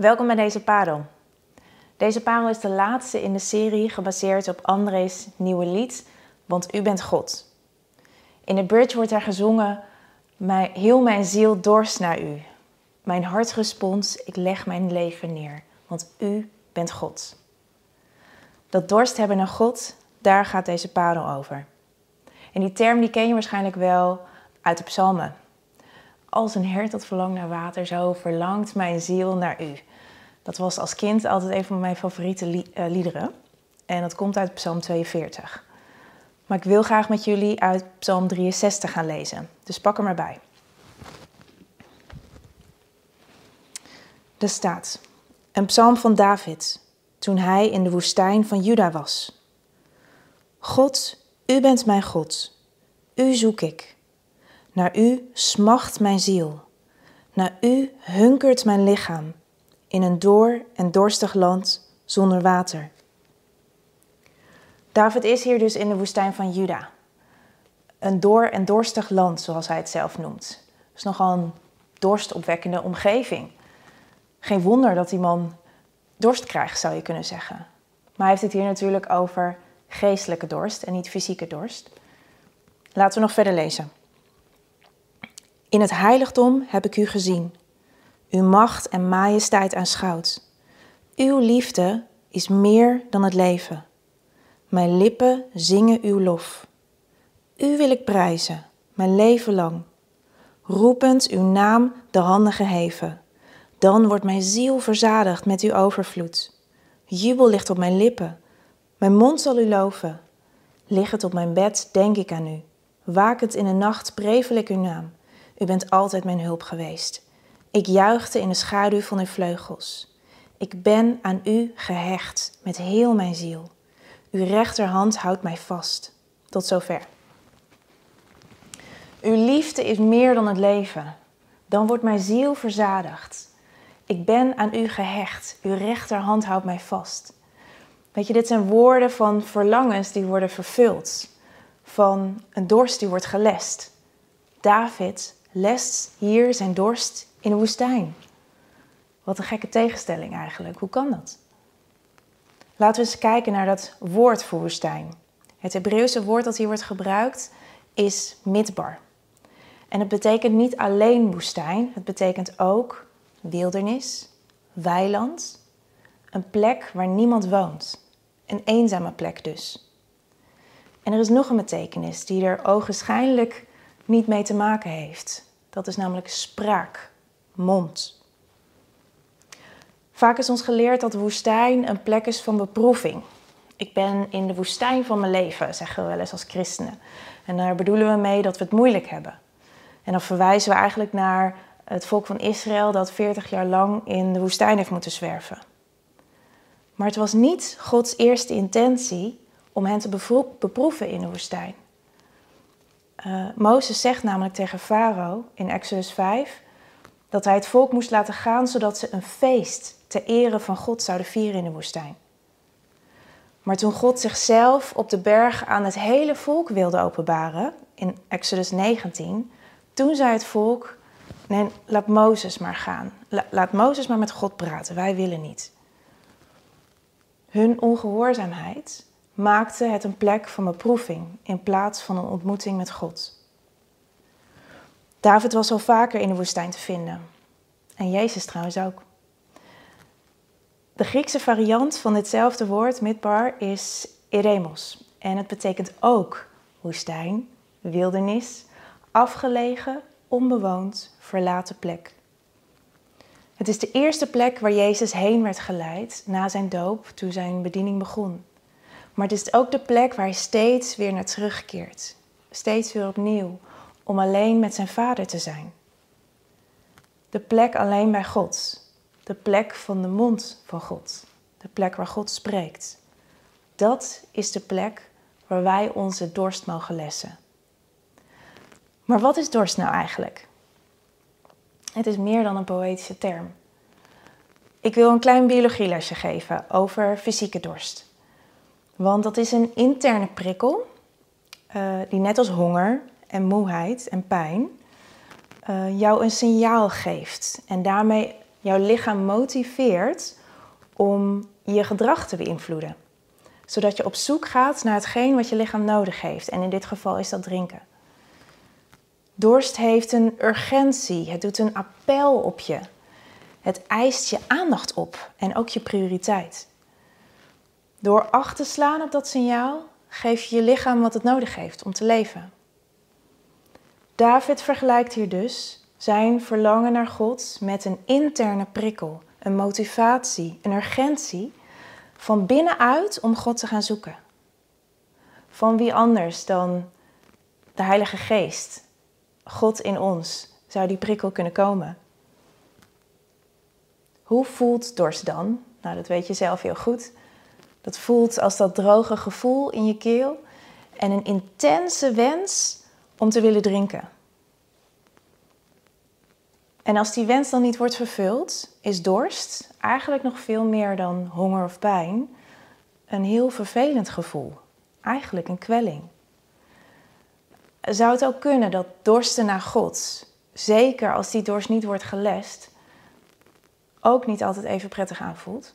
Welkom bij deze parel. Deze parel is de laatste in de serie gebaseerd op André's nieuwe lied, Want U bent God. In de bridge wordt er gezongen, "Mijn- heel mijn ziel dorst naar U. Mijn hartrespons, ik leg mijn leven neer, want U bent God. Dat dorst hebben naar God, daar gaat deze parel over. En die term die ken je waarschijnlijk wel uit de psalmen. Als een hert dat verlangt naar water, zo verlangt mijn ziel naar u. Dat was als kind altijd een van mijn favoriete eh, liederen. En dat komt uit Psalm 42. Maar ik wil graag met jullie uit Psalm 63 gaan lezen. Dus pak er maar bij. Er staat: Een psalm van David, toen hij in de woestijn van Juda was. God, u bent mijn God. U zoek ik. Naar u smacht mijn ziel. Naar u hunkert mijn lichaam. In een door en dorstig land zonder water. David is hier dus in de woestijn van Juda. Een door en dorstig land, zoals hij het zelf noemt. Dat is nogal een dorstopwekkende omgeving. Geen wonder dat die man dorst krijgt, zou je kunnen zeggen. Maar hij heeft het hier natuurlijk over geestelijke dorst en niet fysieke dorst. Laten we nog verder lezen. In het heiligdom heb ik u gezien, uw macht en majesteit aanschouwd. Uw liefde is meer dan het leven. Mijn lippen zingen uw lof. U wil ik prijzen, mijn leven lang. Roepend uw naam de handen geheven. Dan wordt mijn ziel verzadigd met uw overvloed. Jubel ligt op mijn lippen. Mijn mond zal u loven. Liggend op mijn bed denk ik aan u. Wakend in de nacht prevel ik uw naam. U bent altijd mijn hulp geweest. Ik juichte in de schaduw van uw vleugels. Ik ben aan u gehecht met heel mijn ziel. Uw rechterhand houdt mij vast. Tot zover. Uw liefde is meer dan het leven. Dan wordt mijn ziel verzadigd. Ik ben aan u gehecht. Uw rechterhand houdt mij vast. Weet je, dit zijn woorden van verlangens die worden vervuld. Van een dorst die wordt gelest. David lest hier zijn dorst in de woestijn. Wat een gekke tegenstelling eigenlijk. Hoe kan dat? Laten we eens kijken naar dat woord voor woestijn. Het Hebreeuwse woord dat hier wordt gebruikt is midbar. En het betekent niet alleen woestijn, het betekent ook wildernis, weiland, een plek waar niemand woont. Een eenzame plek dus. En er is nog een betekenis die er ogenschijnlijk niet mee te maken heeft. Dat is namelijk spraak, mond. Vaak is ons geleerd dat de woestijn een plek is van beproeving. Ik ben in de woestijn van mijn leven, zeggen we wel eens als christenen. En daar bedoelen we mee dat we het moeilijk hebben. En dan verwijzen we eigenlijk naar het volk van Israël dat 40 jaar lang in de woestijn heeft moeten zwerven. Maar het was niet Gods eerste intentie om hen te beproeven in de woestijn. Uh, Mozes zegt namelijk tegen Farao in Exodus 5 dat hij het volk moest laten gaan zodat ze een feest ter ere van God zouden vieren in de woestijn. Maar toen God zichzelf op de berg aan het hele volk wilde openbaren, in Exodus 19, toen zei het volk: Nee, laat Mozes maar gaan. laat Mozes maar met God praten, wij willen niet. Hun ongehoorzaamheid maakte het een plek van beproeving in plaats van een ontmoeting met God. David was al vaker in de woestijn te vinden. En Jezus trouwens ook. De Griekse variant van ditzelfde woord, midbar, is eremos. En het betekent ook woestijn, wildernis, afgelegen, onbewoond, verlaten plek. Het is de eerste plek waar Jezus heen werd geleid na zijn doop, toen zijn bediening begon. Maar het is ook de plek waar hij steeds weer naar terugkeert. Steeds weer opnieuw, om alleen met zijn vader te zijn. De plek alleen bij God. De plek van de mond van God. De plek waar God spreekt. Dat is de plek waar wij onze dorst mogen lessen. Maar wat is dorst nou eigenlijk? Het is meer dan een poëtische term. Ik wil een klein biologielesje geven over fysieke dorst. Want dat is een interne prikkel uh, die net als honger en moeheid en pijn uh, jou een signaal geeft. En daarmee jouw lichaam motiveert om je gedrag te beïnvloeden. Zodat je op zoek gaat naar hetgeen wat je lichaam nodig heeft. En in dit geval is dat drinken. Dorst heeft een urgentie. Het doet een appel op je. Het eist je aandacht op en ook je prioriteit. Door acht te slaan op dat signaal geef je je lichaam wat het nodig heeft om te leven. David vergelijkt hier dus zijn verlangen naar God met een interne prikkel, een motivatie, een urgentie van binnenuit om God te gaan zoeken. Van wie anders dan de Heilige Geest, God in ons, zou die prikkel kunnen komen? Hoe voelt dorst dan? Nou, dat weet je zelf heel goed. Dat voelt als dat droge gevoel in je keel en een intense wens om te willen drinken. En als die wens dan niet wordt vervuld, is dorst eigenlijk nog veel meer dan honger of pijn een heel vervelend gevoel. Eigenlijk een kwelling. Zou het ook kunnen dat dorsten naar God, zeker als die dorst niet wordt gelest, ook niet altijd even prettig aanvoelt?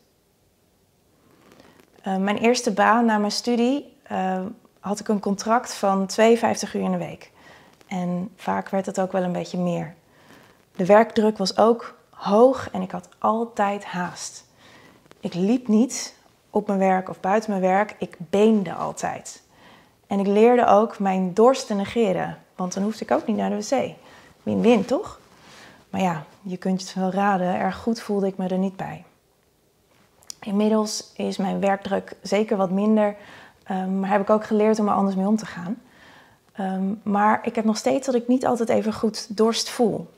Uh, mijn eerste baan na mijn studie uh, had ik een contract van 52 uur in de week. En vaak werd het ook wel een beetje meer. De werkdruk was ook hoog en ik had altijd haast. Ik liep niet op mijn werk of buiten mijn werk, ik beende altijd. En ik leerde ook mijn dorst te negeren, want dan hoefde ik ook niet naar de wc. Win-win, toch? Maar ja, je kunt het wel raden, erg goed voelde ik me er niet bij. Inmiddels is mijn werkdruk zeker wat minder, um, maar heb ik ook geleerd om er anders mee om te gaan. Um, maar ik heb nog steeds dat ik niet altijd even goed dorst voel.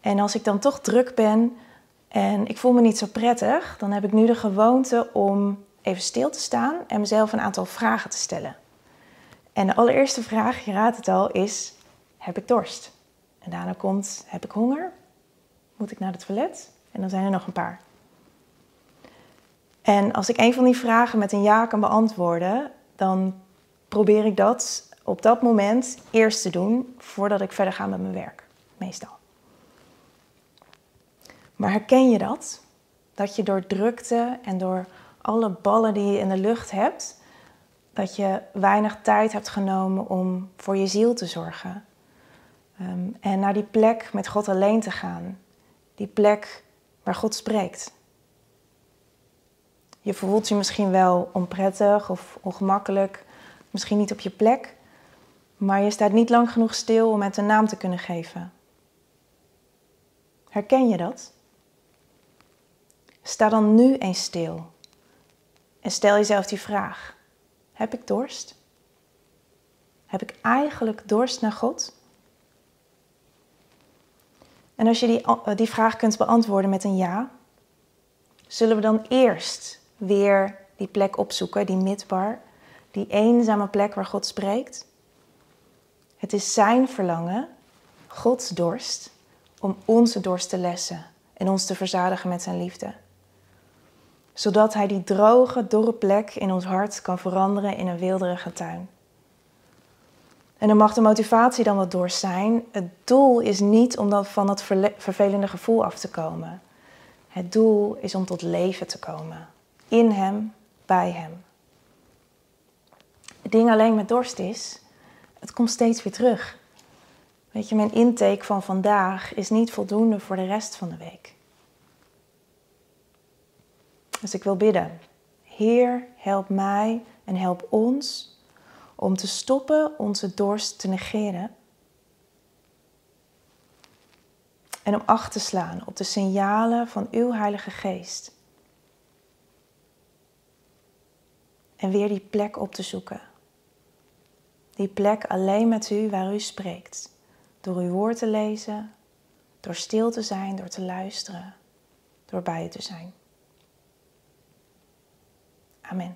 En als ik dan toch druk ben en ik voel me niet zo prettig, dan heb ik nu de gewoonte om even stil te staan en mezelf een aantal vragen te stellen. En de allereerste vraag, je raadt het al, is: heb ik dorst? En daarna komt: heb ik honger? Moet ik naar het toilet? En dan zijn er nog een paar. En als ik een van die vragen met een ja kan beantwoorden, dan probeer ik dat op dat moment eerst te doen voordat ik verder ga met mijn werk, meestal. Maar herken je dat? Dat je door drukte en door alle ballen die je in de lucht hebt, dat je weinig tijd hebt genomen om voor je ziel te zorgen. Um, en naar die plek met God alleen te gaan. Die plek waar God spreekt. Je voelt je misschien wel onprettig of ongemakkelijk, misschien niet op je plek, maar je staat niet lang genoeg stil om het een naam te kunnen geven. Herken je dat? Sta dan nu eens stil en stel jezelf die vraag: heb ik dorst? Heb ik eigenlijk dorst naar God? En als je die, eh, die vraag kunt beantwoorden met een ja, zullen we dan eerst weer die plek opzoeken, die midbar, die eenzame plek waar God spreekt? Het is zijn verlangen, Gods dorst, om onze dorst te lessen en ons te verzadigen met zijn liefde zodat Hij die droge, dorre plek in ons hart kan veranderen in een weelderige tuin. En dan mag de motivatie dan wat door zijn. Het doel is niet om van dat vervelende gevoel af te komen. Het doel is om tot leven te komen. In Hem, bij Hem. Het ding alleen met dorst is, het komt steeds weer terug. Weet je, mijn intake van vandaag is niet voldoende voor de rest van de week. Dus ik wil bidden. Heer, help mij en help ons om te stoppen onze dorst te negeren. En om acht te slaan op de signalen van uw Heilige Geest. En weer die plek op te zoeken. Die plek alleen met u waar u spreekt. Door uw woord te lezen, door stil te zijn, door te luisteren, door bij u te zijn. Amen.